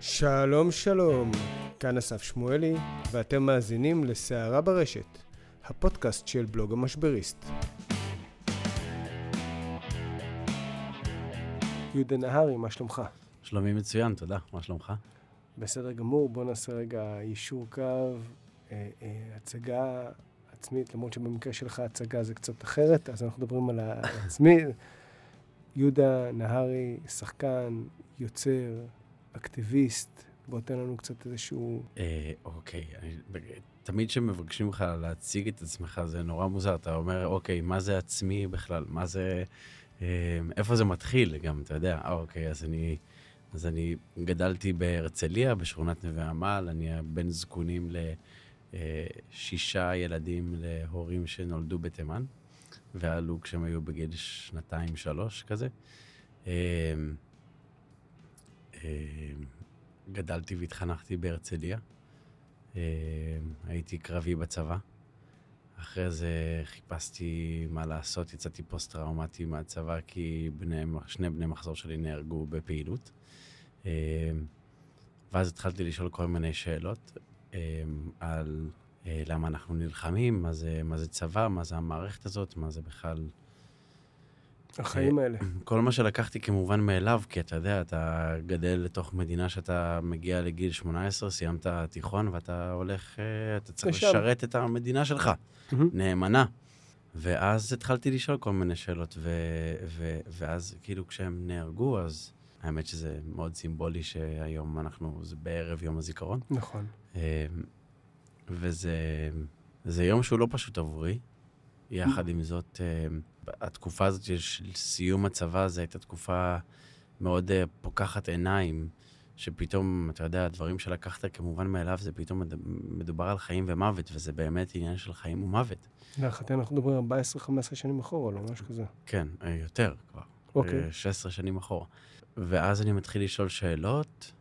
שלום שלום, כאן אסף שמואלי, ואתם מאזינים לסערה ברשת, הפודקאסט של בלוג המשבריסט. יהודה נהרי, מה שלומך? שלומי מצוין, תודה. מה שלומך? בסדר גמור, בוא נעשה רגע יישור קו, אה, אה, הצגה עצמית, למרות שבמקרה שלך הצגה זה קצת אחרת, אז אנחנו מדברים על העצמי. יהודה נהרי, שחקן, יוצר, אקטיביסט, בוא תן לנו קצת איזשהו... אה, אוקיי, אני, תמיד כשמבקשים ממך להציג את עצמך זה נורא מוזר, אתה אומר, אוקיי, מה זה עצמי בכלל? מה זה... אה, איפה זה מתחיל גם, אתה יודע? אה, אוקיי, אז אני... אז אני גדלתי בהרצליה, בשכונת נווה עמל, אני הבן זקונים לשישה ילדים להורים שנולדו בתימן, ועלו כשהם היו בגיל שנתיים-שלוש כזה. אה, גדלתי והתחנכתי בהרצליה. אה, הייתי קרבי בצבא. אחרי זה חיפשתי מה לעשות, יצאתי פוסט-טראומטי מהצבא כי בני, שני בני מחזור שלי נהרגו בפעילות. אה, ואז התחלתי לשאול כל מיני שאלות על למה אנחנו נלחמים, מה זה, מה זה צבא, מה זה המערכת הזאת, מה זה בכלל החיים האלה. כל מה שלקחתי כמובן מאליו, כי אתה יודע, אתה גדל לתוך מדינה שאתה מגיע לגיל 18, סיימת תיכון, ואתה הולך, אה, אתה צריך לשם. לשרת את המדינה שלך, mm-hmm. נאמנה. ואז התחלתי לשאול כל מיני שאלות, ו, ו, ואז כאילו כשהם נהרגו, אז האמת שזה מאוד סימבולי שהיום אנחנו, זה בערב יום הזיכרון. נכון. אה, וזה יום שהוא לא פשוט עבורי. יחד עם זאת, אה, התקופה הזאת של סיום הצבא, זו הייתה תקופה מאוד אה, פוקחת עיניים, שפתאום, אתה יודע, הדברים שלקחת כמובן מאליו, זה פתאום מדובר על חיים ומוות, וזה באמת עניין של חיים ומוות. להערכתי אנחנו מדברים 14-15 שנים אחורה, לא משהו כזה. כן, אה, יותר כבר. אוקיי. 16 שנים אחורה. ואז אני מתחיל לשאול שאלות,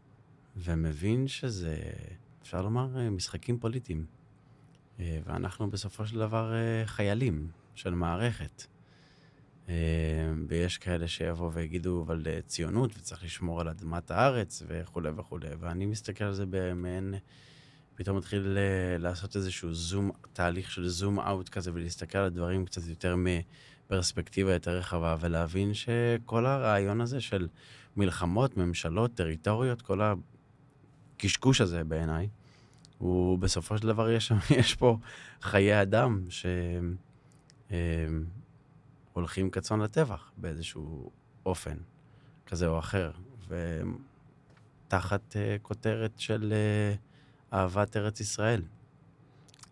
ומבין שזה, אפשר לומר, משחקים פוליטיים. אה, ואנחנו בסופו של דבר אה, חיילים של מערכת. אה, ויש כאלה שיבואו ויגידו, אבל ציונות, וצריך לשמור על אדמת הארץ, וכולי וכולי. ואני מסתכל על זה במעין, פתאום מתחיל לעשות איזשהו זום, תהליך של זום אאוט כזה, ולהסתכל על הדברים קצת יותר מפרספקטיבה יותר רחבה, ולהבין שכל הרעיון הזה של מלחמות, ממשלות, טריטוריות, כל הקשקוש הזה בעיניי, הוא בסופו של דבר, יש, יש פה חיי אדם שהולכים אה, כצאן לטבח באיזשהו אופן כזה או אחר, ותחת uh, כותרת של uh, אהבת ארץ ישראל.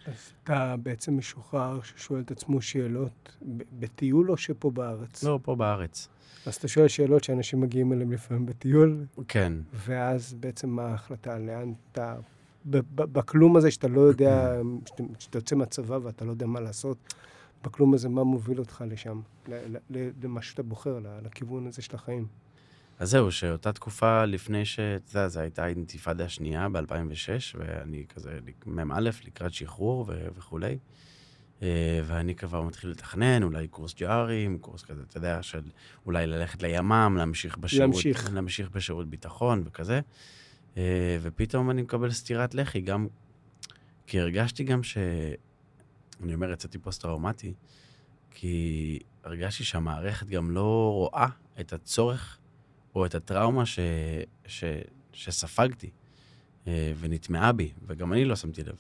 אז אתה בעצם משוחרר ששואל את עצמו שאלות בטיול או שפה בארץ? לא, פה בארץ. אז אתה שואל שאלות שאנשים מגיעים אליהם לפעמים בטיול? כן. ואז בעצם מה ההחלטה? לאן אתה בכלום הזה שאתה לא יודע, שאתה יוצא מהצבא ואתה לא יודע מה לעשות, בכלום הזה, מה מוביל אותך לשם, למה שאתה בוחר, לכיוון הזה של החיים. אז זהו, שאותה תקופה לפני ש... אתה יודע, זו הייתה האינתיפאדה השנייה ב-2006, ואני כזה מ"א לקראת שחרור ו- וכולי. אה, ואני כבר מתחיל לתכנן, אולי קורס ג'ארים, קורס כזה, אתה יודע, של אולי ללכת לימ"מ, להמשיך בשירות, להמשיך. להמשיך בשירות ביטחון וכזה. אה, ופתאום אני מקבל סטירת לחי, גם כי הרגשתי גם ש... אני אומר, יצאתי פוסט-טראומטי, כי הרגשתי שהמערכת גם לא רואה את הצורך או את הטראומה ש... ש... שספגתי אה, ונטמעה בי, וגם אני לא שמתי לב.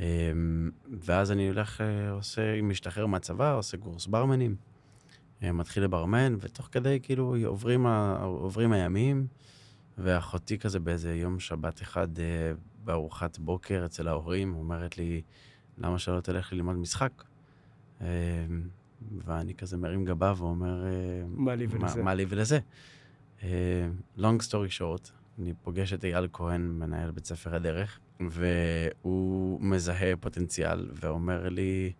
אה, ואז אני הולך, עושה, משתחרר מהצבא, עושה קורס ברמנים, מתחיל לברמן, ותוך כדי כאילו עוברים, עוברים הימים, ואחותי כזה באיזה יום שבת אחד אה, בארוחת בוקר אצל ההורים, אומרת לי, למה שלא תלך ללמוד משחק? אה, ואני כזה מרים גבה ואומר, אה, מה לי ולזה? מה לי ולזה? long story short, אני פוגש את אייל כהן, מנהל בית ספר הדרך, והוא מזהה פוטנציאל ואומר לי,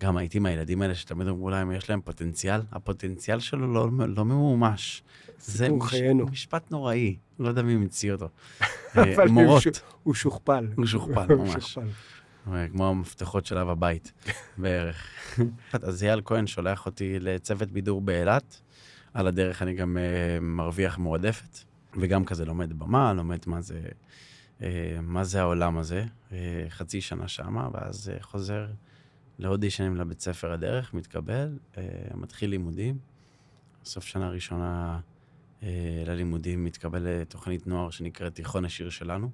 גם הייתי מהילדים האלה שתמיד אמרו להם, יש להם פוטנציאל, הפוטנציאל שלו לא, לא ממומש. זה מש, משפט נוראי, לא יודע מי המציא אותו. מורות. הוא שוכפל. הוא שוכפל, ממש. כמו המפתחות של אב הבית, בערך. אז אייל כהן שולח אותי לצוות בידור באילת. על הדרך אני גם uh, מרוויח מועדפת. וגם כזה לומד במה, לומד מה זה, אה, מה זה העולם הזה, אה, חצי שנה שמה, ואז אה, חוזר לאודישנים לבית ספר הדרך, מתקבל, אה, מתחיל לימודים. סוף שנה ראשונה אה, ללימודים מתקבל לתוכנית נוער שנקראת תיכון השיר שלנו.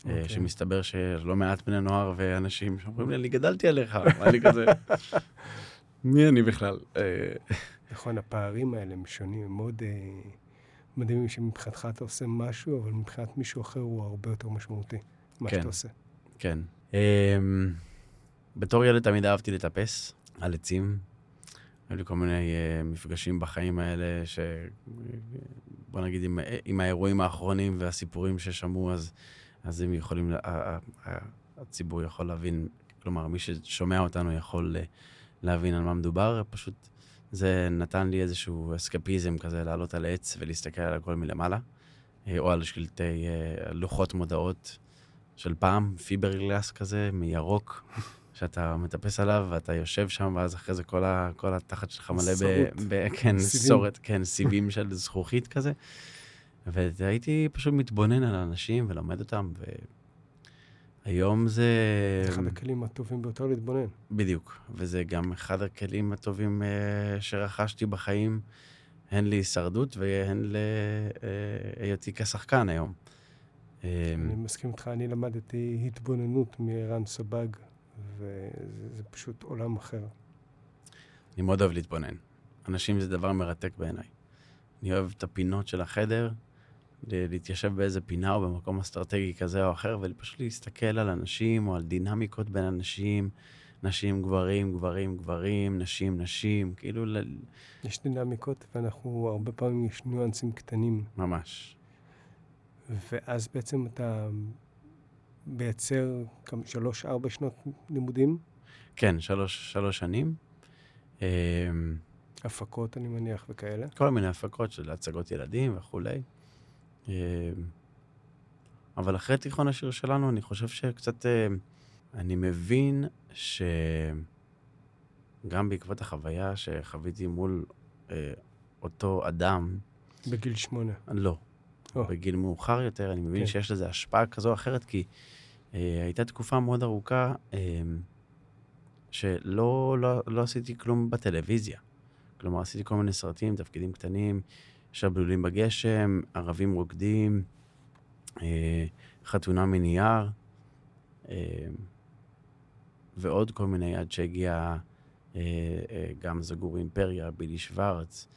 Okay. אוקיי. שמסתבר שיש לא מעט בני נוער ואנשים שאומרים לי, אני גדלתי עליך, אני כזה, מי אני בכלל? אה, נכון, הפערים האלה הם שונים, הם מאוד אה, מדהימים שמבחינתך אתה עושה משהו, אבל מבחינת מישהו אחר הוא הרבה יותר משמעותי, מה כן. שאתה עושה. כן. אמ, בתור ילד תמיד אהבתי לטפס על עצים. היו לי כל מיני uh, מפגשים בחיים האלה, ש... בוא נגיד, עם, עם האירועים האחרונים והסיפורים ששמעו, אז, אז הם יכולים, הציבור יכול להבין, כלומר, מי ששומע אותנו יכול uh, להבין על מה מדובר, פשוט זה נתן לי איזשהו אסקפיזם כזה, לעלות על עץ ולהסתכל על הכל מלמעלה, אה, או על שלטי uh, לוחות מודעות של פעם, פיברגלס כזה, מירוק. שאתה מטפס עליו ואתה יושב שם, ואז אחרי זה כל, ה, כל התחת שלך מלא ב... ב כן, סיבים. סורת, כן, סיבים של זכוכית כזה. והייתי פשוט מתבונן על אנשים ולומד אותם, והיום זה... אחד הכלים הטובים ביותר להתבונן. בדיוק, וזה גם אחד הכלים הטובים uh, שרכשתי בחיים, הן להישרדות והן להיותי כשחקן היום. אה, אני מסכים איתך, אני למדתי התבוננות מערן סבג, וזה זה פשוט עולם אחר. אני מאוד אוהב להתבונן. אנשים זה דבר מרתק בעיניי. אני אוהב את הפינות של החדר, להתיישב באיזה פינה או במקום אסטרטגי כזה או אחר, ופשוט להסתכל על אנשים או על דינמיקות בין אנשים, נשים, גברים, גברים, גברים, נשים, נשים, כאילו, ל- יש דינמיקות, ואנחנו, הרבה פעמים יש ניואנסים קטנים, ממש. ואז בעצם אתה מייצר שלוש-ארבע שנות לימודים, כן, שלוש, שלוש שנים. אמ, הפקות, אני מניח, וכאלה. כל מיני הפקות של הצגות ילדים וכולי. אמ, אבל אחרי תיכון השיר שלנו, אני חושב שקצת... אמ, אני מבין שגם בעקבות החוויה שחוויתי מול אה, אותו אדם, בגיל שמונה. לא, או. בגיל מאוחר יותר, אני מבין כן. שיש לזה השפעה כזו או אחרת, כי אה, הייתה תקופה מאוד ארוכה אה, שלא לא, לא עשיתי כלום בטלוויזיה. כלומר, עשיתי כל מיני סרטים, תפקידים קטנים, שבלולים בגשם, ערבים רוקדים, אה, חתונה מנייר, אה, ועוד כל מיני, עד שהגיע אה, גם זגור אימפריה, בילי שוורץ,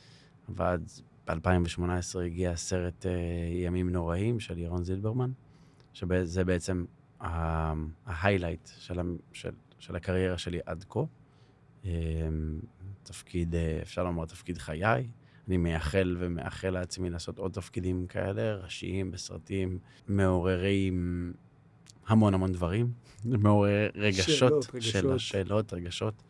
ועד ב-2018 הגיע הסרט אה, ימים נוראים של ירון זילברמן, שזה בעצם ההיילייט של, של, של הקריירה שלי עד כה. תפקיד, אפשר לומר, תפקיד חיי. אני מייחל ומאחל לעצמי לעשות עוד תפקידים כאלה, ראשיים בסרטים מעוררים המון המון דברים, מעוררי רגשות, שאלות, של רגשות. השאלות, רגשות.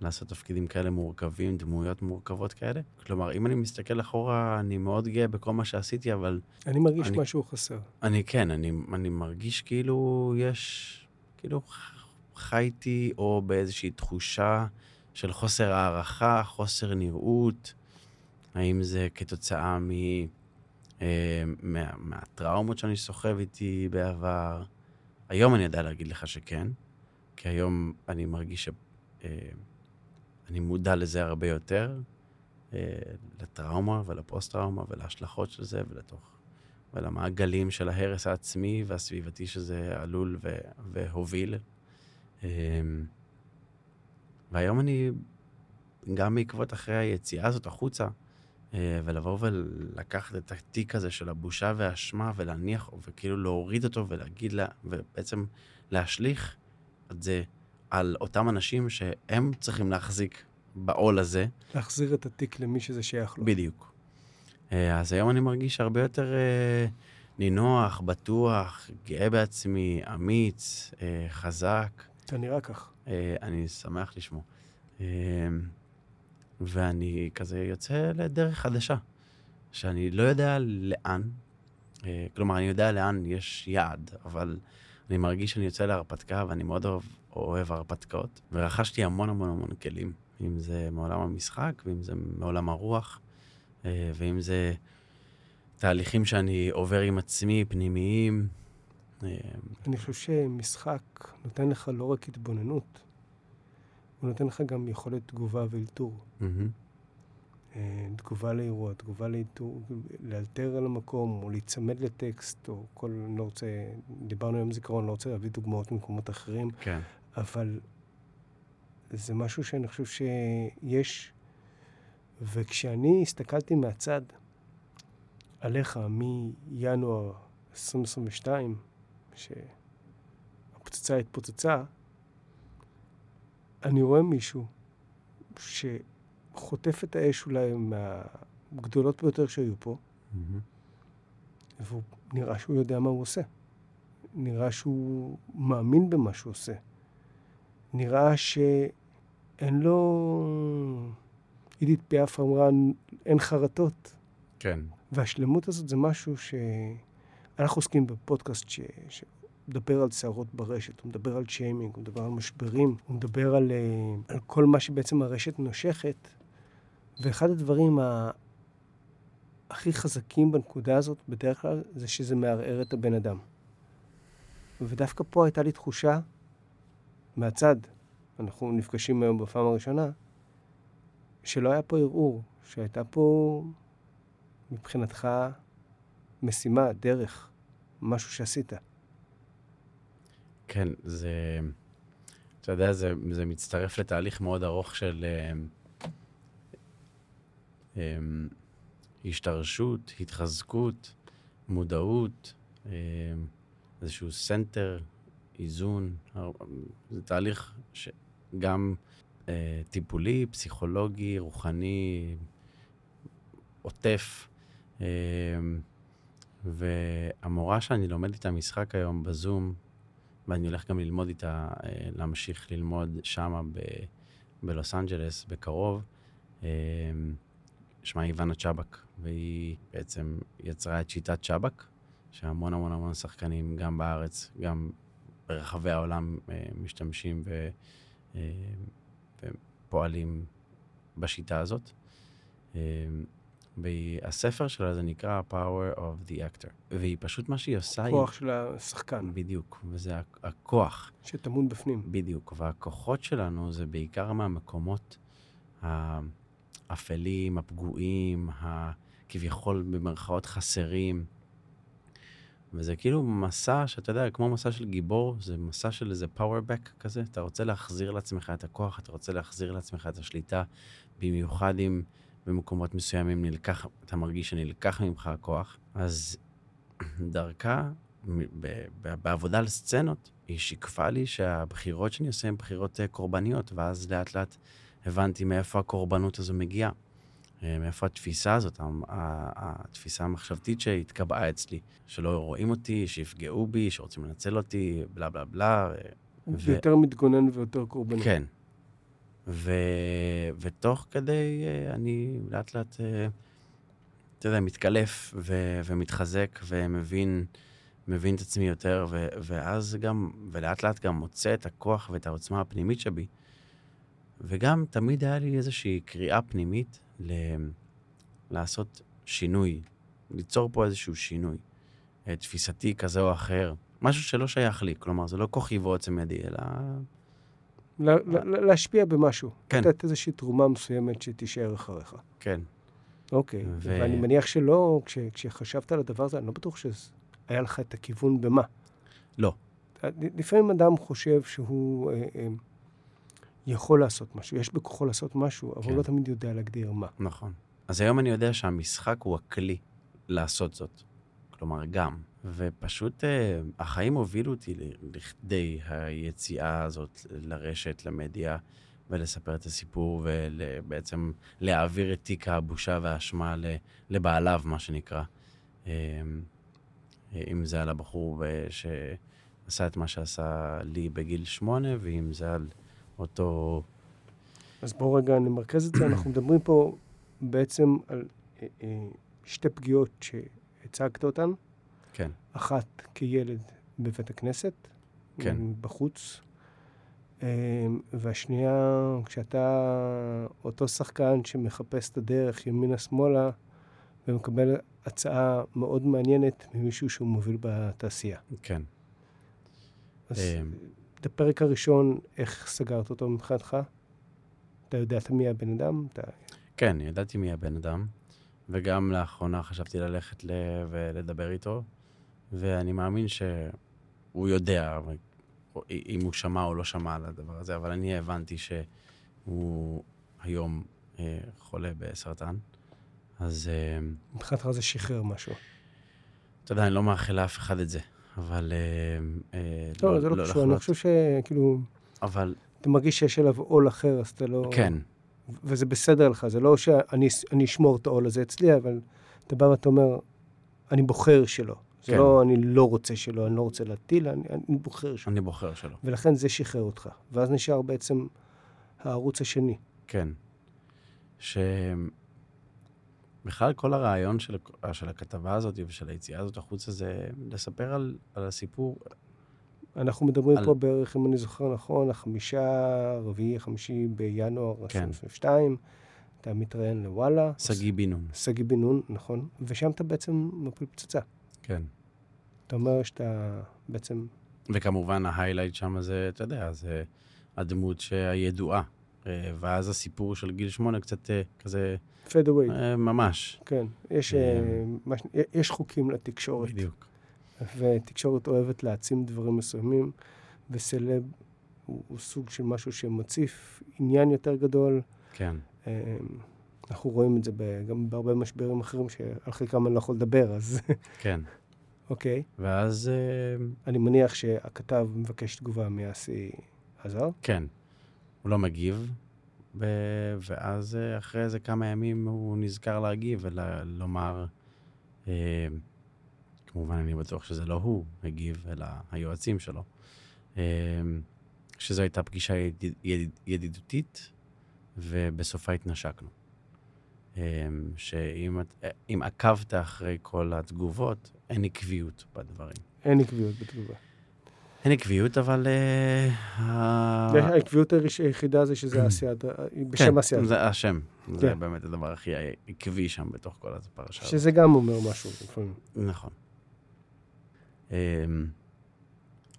לעשות תפקידים כאלה מורכבים, דמויות מורכבות כאלה. כלומר, אם אני מסתכל אחורה, אני מאוד גאה בכל מה שעשיתי, אבל אני מרגיש אני- משהו חסר. אני כן, אני, אני מרגיש כאילו יש, כאילו חייתי או באיזושהי תחושה של חוסר הערכה, חוסר נראות, האם זה כתוצאה מ, אה, מה, מהטראומות שאני סוחב איתי בעבר. היום אני יודע להגיד לך שכן, כי היום אני מרגיש שאני מודע לזה הרבה יותר, אה, לטראומה ולפוסט-טראומה ולהשלכות של זה ולתוך ולמעגלים של ההרס העצמי והסביבתי שזה עלול ו- והוביל. והיום אני, גם בעקבות אחרי היציאה הזאת החוצה, אה, ולבוא ולקחת את התיק הזה של הבושה והאשמה ולהניח, וכאילו להוריד אותו ולהגיד לה, ובעצם להשליך את זה על אותם אנשים שהם צריכים להחזיק בעול הזה, להחזיר את התיק למי שזה שייך לו. בדיוק. אה, אז היום אני מרגיש הרבה יותר אה, נינוח, בטוח, גאה בעצמי, אמיץ, אה, חזק. אתה נראה כך. אה, אני שמח לשמוע. ואני כזה יוצא לדרך חדשה, שאני לא יודע לאן, אה, כלומר, אני יודע לאן יש יעד, אבל אני מרגיש שאני יוצא להרפתקה, ואני מאוד אוהב, אוהב הרפתקאות, ורכשתי המון המון המון כלים, אם זה מעולם המשחק, ואם זה מעולם הרוח, אה, ואם זה תהליכים שאני עובר עם עצמי, פנימיים. אה, אני חושב שמשחק נותן לך לא רק התבוננות, הוא נותן לך גם יכולת תגובה ואלתור. אה, תגובה לאירוע, תגובה לאיתור, לאלתר על המקום, או להיצמד לטקסט, או כל, אני לא רוצה, דיברנו היום זיכרון, לא רוצה להביא דוגמאות ממקומות אחרים, כן. אבל זה משהו שאני חושב שיש, וכשאני הסתכלתי מהצד עליך מינואר 2022, שהפצצה התפוצצה, אני רואה מישהו שחוטף את האש אולי מהגדולות ביותר שהיו פה, מהמם. והוא נראה שהוא יודע מה הוא עושה. נראה שהוא מאמין במה שהוא עושה. נראה שאין לו... עידית פיאף אמרה, אין חרטות. כן. והשלמות הזאת זה משהו ש... אנחנו עוסקים בפודקאסט ש... שמדבר על סערות ברשת, הוא מדבר על שיימינג, הוא מדבר על משברים, הוא מדבר על, אה, על כל מה שבעצם הרשת נושכת. ואחד הדברים ה... הכי חזקים בנקודה הזאת, בדרך כלל, זה שזה מערער את הבן אדם. ודווקא פה הייתה לי תחושה, מהצד, אנחנו נפגשים היום בפעם הראשונה, שלא היה פה ערעור, שהייתה פה, מבחינתך, משימה, דרך, משהו שעשית. כן, זה... אתה יודע, זה, זה מצטרף לתהליך מאוד ארוך של אה, אה, השתרשות, התחזקות, מודעות, אה, איזשהו center, איזון. זה תהליך שגם אה, טיפולי, פסיכולוגי, רוחני, עוטף. אה, והמורה שאני לומד איתה משחק היום בזום, ואני הולך גם ללמוד איתה, אה, להמשיך ללמוד שמה ב- בלוס אנג'לס בקרוב, אה, שמה איוונה צ'אבק, והיא בעצם יצרה את שיטת צ'אבק, שהמון המון המון שחקנים, גם בארץ, גם ברחבי העולם, אה, משתמשים ו, ופועלים בשיטה הזאת. והספר שלה זה נקרא Power of the Actor, והיא פשוט מה שהיא עושה, כוח של השחקן, היא... בדיוק, וזה הכ- הכוח. שטמון בפנים. בדיוק, והכוחות שלנו זה בעיקר מהמקומות האפלים, הפגועים, הכביכול במרכאות חסרים. וזה כאילו מסע שאתה יודע, כמו מסע של גיבור, זה מסע של איזה power back כזה. אתה רוצה להחזיר לעצמך את הכוח, אתה רוצה להחזיר לעצמך את השליטה, במיוחד אם במקומות מסוימים נלקח, אתה מרגיש שנלקח ממך הכוח. אז דרכה, בעבודה על סצנות, היא שיקפה לי שהבחירות שאני עושה הן בחירות אה, קורבניות, ואז לאט לאט הבנתי מאיפה הקורבנות הזו מגיעה. אה, מאיפה התפיסה הזאת, התפיסה המחשבתית שהתקבעה אצלי, שלא רואים אותי, שיפגעו בי, שרוצים לנצל אותי, בלה בלה בלה. ו- מתגונן ויותר קורבני. כן. ו... ותוך כדי אה, אני לאט לאט, אה, אתה יודע, מתקלף ו... ומתחזק ומבין מבין את עצמי יותר, ו... ואז גם, ולאט לאט גם מוצא את הכוח ואת העוצמה הפנימית שבי. וגם תמיד היה לי איזושהי קריאה פנימית ל... לעשות שינוי, ליצור פה איזשהו שינוי, אה, תפיסתי כזה או אחר, משהו שלא שייך לי, כלומר, זה לא כוחי ועוצם ידי, אלא לה- לה- להשפיע במשהו. כן. לתת איזושהי תרומה מסוימת שתישאר אחריך. כן. אוקיי. ו- ואני מניח שלא, כש- כשחשבת על הדבר הזה, אני לא בטוח שהיה לך את הכיוון במה. לא. לפעמים אדם חושב שהוא אה, אה, יכול לעשות משהו, יש בכוחו לעשות משהו, אבל כן. הוא לא תמיד יודע להגדיר מה. נכון. אז היום אני יודע שהמשחק הוא הכלי לעשות זאת. כלומר, גם. ופשוט אה, החיים הובילו אותי לכדי היציאה הזאת לרשת, למדיה, ולספר את הסיפור, ובעצם להעביר את תיק הבושה והאשמה לבעליו, מה שנקרא. אה, אם זה על הבחור שעשה את מה שעשה לי בגיל שמונה, ואם זה על אותו... אז בואו רגע נמרכז את זה. אנחנו מדברים פה בעצם על אה, אה, שתי פגיעות שהצגת אותן. כן. אחת כילד בבית הכנסת, כן. בחוץ, אה, והשנייה, כשאתה אותו שחקן שמחפש את הדרך ימינה-שמאלה ומקבל הצעה מאוד מעניינת ממישהו שהוא מוביל בתעשייה. כן. אז אמ. את הפרק הראשון, איך סגרת אותו מבחינתך? אתה יודעת מי הבן אדם? אתה... כן, ידעתי מי הבן אדם, וגם לאחרונה חשבתי ללכת ל... ולדבר איתו, ואני מאמין שהוא יודע אם הוא שמע או לא שמע על הדבר הזה, אבל אני הבנתי שהוא היום אה, חולה בסרטן. אז אה, מבחינתך זה שחרר משהו. אתה יודע, אני לא מאחל לאף אחד את זה, אבל... אה, אה, לא, זה לא קשור, אני. חושב שכאילו, אבל אתה מרגיש שיש עליו עול אחר, אז אתה לא... כן, וזה בסדר לך, זה לא שאני אני אשמור את העול הזה אצלי, אבל אתה בא ואתה אומר, אני בוחר שלא. זה כן. לא, אני לא רוצה שלא, אני לא רוצה להטיל, אני, אני בוחר שלא. אני בוחר שלא. ולכן זה שחרר אותך. ואז נשאר בעצם הערוץ השני. כן. ש... בכלל כל הרעיון של, של הכתבה הזאת ושל היציאה הזאת החוצה זה לספר על, על הסיפור. אנחנו מדברים על- פה בערך, אם אני זוכר נכון, החמישה, רביעי, חמישי בינואר כן. 2022. אתה מתראיין לוואלה. שגיא בן נון. שגיא בן נון, נכון. ושם אתה בעצם מפיל פצצה. כן. אתה אומר שאתה בעצם... וכמובן ההיילייט שם זה, אתה יודע, זה הדמות הידועה. אה, ואז הסיפור של גיל שמונה קצת אה, כזה, פד אווי. אה, ממש. כן. יש, אה, אה, מה ש- יש חוקים לתקשורת. בדיוק. ותקשורת אוהבת להעצים דברים מסוימים, וסלב הוא, הוא סוג של משהו שמציף עניין יותר גדול. כן. אנחנו רואים את זה גם בהרבה משברים אחרים, שעל חלקם אני לא יכול לדבר, אז כן. אוקיי. ואז, אה, אני מניח שהכתב מבקש תגובה מאסי עזר. כן, הוא לא מגיב, ו- ואז אה, אחרי איזה כמה ימים הוא נזכר להגיב ולומר, אה, כמובן אני בטוח שזה לא הוא הגיב, אלא היועצים שלו, אה, שזו הייתה פגישה ידיד, ידיד, ידידותית, ובסופה התנשקנו. אה, שאם אה, אם עקבת אחרי כל התגובות, אין עקביות בדברים. אין עקביות בתגובה. אין עקביות, אבל... אה, העקביות הראש- היחידה זה שזה אסי עזר, בשם אסי כן, עזר. זה השם. זה כן. באמת הדבר הכי עקבי שם בתוך כל הפרשה. הזאת. שזה גם אומר משהו לפעמים. נכון. אמ,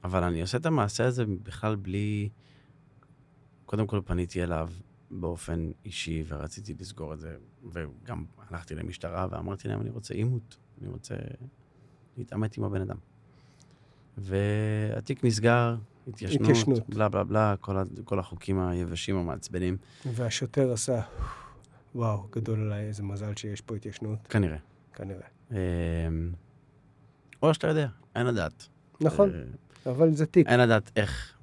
אבל אני עושה את המעשה הזה בכלל בלי... קודם כל פניתי אליו באופן אישי ורציתי לסגור את זה, וגם הלכתי למשטרה ואמרתי להם, אני רוצה עימות, אני רוצה להתעמת עם הבן אדם. והתיק נסגר, התיישנות, התיישנות. בלה בלה בלה, כל, כל החוקים היבשים המעצבנים, והשוטר עשה, וואו, גדול עליי, איזה מזל שיש פה התיישנות, כנראה. כנראה. אמ, או שאתה יודע, אין לדעת. נכון, אה, אבל זה תיק. אין לדעת איך,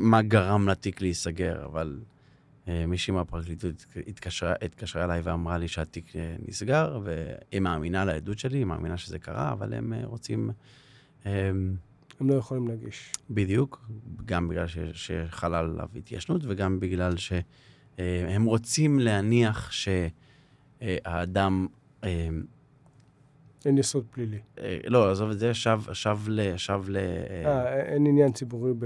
מה גרם לתיק להיסגר, אבל מישהי מהפרקליטות התקשרה, התקשרה אליי ואמרה לי שהתיק אה, נסגר, והיא מאמינה לעדות שלי, היא מאמינה שזה קרה, אבל הם אה, רוצים, אה, הם לא יכולים להגיש. בדיוק, גם בגלל ש- שחלה עליו התיישנות, וגם בגלל שהם רוצים להניח שהאדם... אה, אין יסוד פלילי. אה, לא, עזוב את זה, שב, שב ל... שב ל... אה, אין עניין ציבורי ב-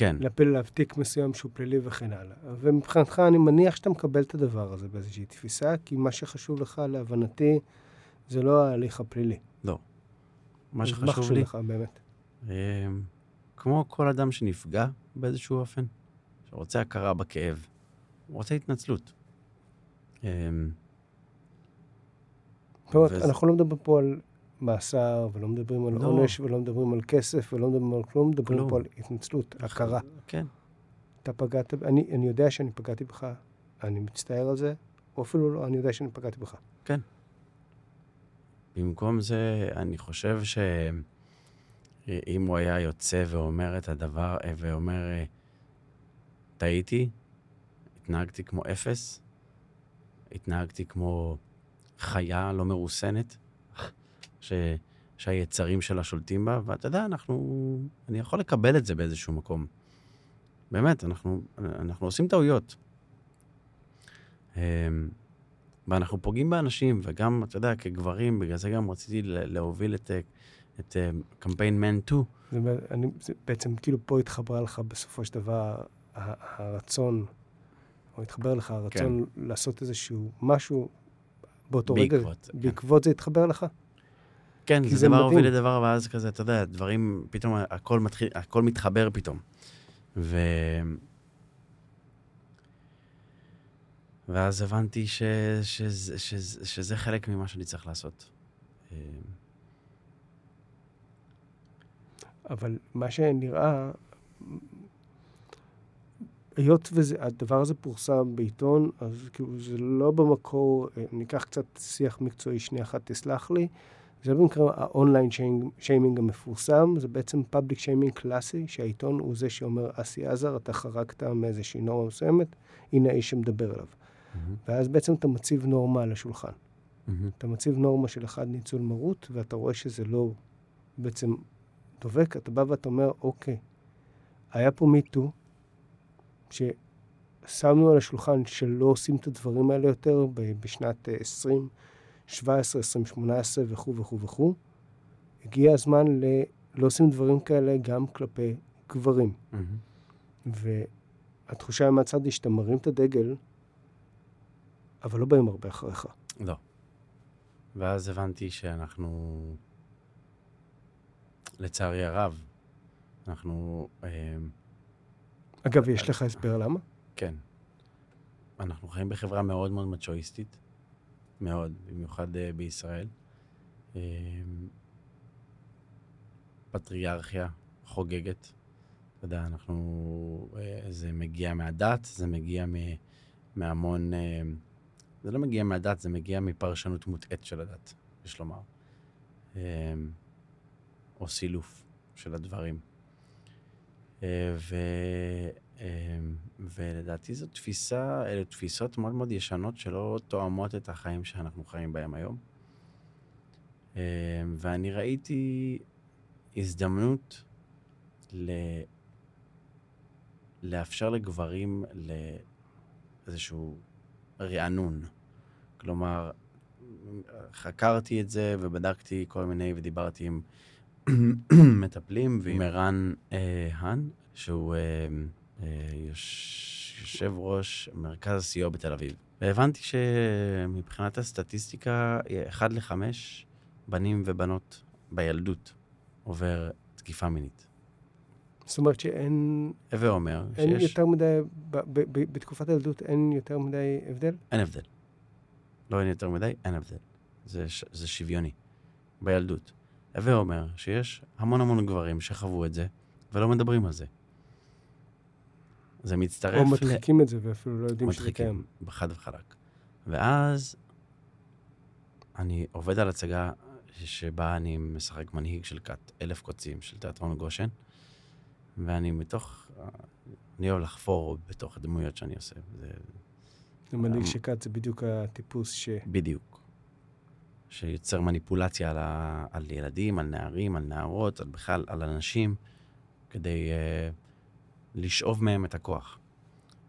כן, להפיל עליו תיק מסוים שהוא פלילי וכן הלאה. ומבחינתך, אני מניח שאתה מקבל את הדבר הזה באיזושהי תפיסה, כי מה שחשוב לך, להבנתי, זה לא ההליך הפלילי. מה אז שחשוב לי, לך, באמת. אה, כמו כל אדם שנפגע באיזשהו אופן, שרוצה הכרה בכאב, הוא רוצה התנצלות. אה, זאת אומרת, וזה- אנחנו לא מדברים פה על מאסר, ולא מדברים על לא. עונש, ולא מדברים על כסף, ולא מדברים על כלום, מדברים כלום. פה על התנצלות, הכרה. כן, אתה פגעת, אני, אני יודע שאני פגעתי בך, אני מצטער על זה, או אפילו לא, אני יודע שאני פגעתי בך. במקום זה, אני חושב שאם הוא היה יוצא ואומר את הדבר, אה, ואומר, אה, טעיתי, התנהגתי כמו אפס, התנהגתי כמו חיה לא מרוסנת, ש... שהיצרים שלה שולטים בה, ואתה יודע, אנחנו... אני יכול לקבל את זה באיזשהו מקום. באמת, אנחנו, אנחנו עושים טעויות. אמ, ואנחנו פוגעים באנשים, וגם, אתה יודע, כגברים, בגלל זה גם רציתי להוביל את, את אה, קמפיין Man 2. זה, אני, זה בעצם כאילו פה התחברה לך בסופו של דבר הרצון, או התחבר לך הרצון כן. לעשות איזשהו משהו באותו רגע? בעקבות, כן. בעקבות זה התחבר לך? כן, כי זה דבר מדהים. הוביל לדבר, ואז כזה, אתה יודע, דברים, פתאום הכל מתחיל, הכל מתחבר פתאום. ו... ואז הבנתי ש... שזה, שזה, שזה חלק ממה שאני צריך לעשות. אבל מה שנראה, היות והדבר הזה פורסם בעיתון, אז כאילו זה לא במקור, אה, ניקח קצת שיח מקצועי שנייה אחת, תסלח לי. זה לא במקרה האונליין שיימינג המפורסם, זה בעצם public shaming קלאסי, שהעיתון הוא זה שאומר, אסי עזר, אתה חרגת מאיזושהי נורמה מסוימת, הנה האיש שמדבר עליו. מהמם, ואז בעצם אתה מציב נורמה על השולחן. מהמם, אתה מציב נורמה של אחד ניצול מרות, ואתה רואה שזה לא בעצם דובק, אתה בא ואתה אומר, אוקיי, היה פה MeToo, ששמנו על השולחן שלא עושים את הדברים האלה יותר בשנת אה, 2017, 2018 וכו' וכו' וכו'. הגיע הזמן ל... לא עושים דברים כאלה גם כלפי גברים. מהמם. והתחושה מהצד היא שאתה מרים את הדגל, אבל לא באים הרבה אחריך. לא. ואז הבנתי שאנחנו, לצערי הרב, אנחנו, אה, אגב, יש לך הסבר למה? כן, אנחנו חיים בחברה מאוד מאוד מצ'ואיסטית, מאוד, במיוחד אה, בישראל. אה, פטריארכיה חוגגת. אתה יודע, אנחנו... אה, זה מגיע מהדת, זה מגיע מ, מהמון... זה לא מגיע מהדת, זה מגיע מפרשנות מוטעית של הדת, יש לומר. או סילוף של הדברים. ו, ולדעתי זו תפיסה, אלה תפיסות מאוד מאוד ישנות שלא תואמות את החיים שאנחנו חיים בהם היום. אה, ואני ראיתי הזדמנות ל... לאפשר לגברים לאיזשהו רענון. כלומר, חקרתי את זה ובדקתי כל מיני, ודיברתי עם מטפלים ועם ערן אה, האן, שהוא אה, יושב ראש מרכז הסיוע בתל אביב. והבנתי שמבחינת הסטטיסטיקה, אחד לחמש בנים ובנות בילדות עובר תקיפה מינית. זאת אומרת שאין הווה אומר אין שיש... יותר מדי, ב- ב- ב- בתקופת הילדות אין יותר מדי הבדל? אין הבדל. לא אין יותר מדי, אין הבדל. זה, ש- זה שוויוני. בילדות. הווה אומר שיש המון המון גברים שחוו את זה, ולא מדברים על זה. זה מצטרף או ל... מדחיקים את זה ואפילו לא יודעים שזה קיים. בחד וחלק. ואז אני עובד על הצגה שבה אני משחק מנהיג של כת אלף קוצים של תיאטרון גושן, ואני מתוך... אני אוהב לחפור בתוך הדמויות שאני עושה. זה זה מדהים אמ- שכת זה בדיוק הטיפוס ש... בדיוק. שיוצר מניפולציה על, ה... על ילדים, על נערים, על נערות, על בכלל, על אנשים, כדי uh, לשאוב מהם את הכוח.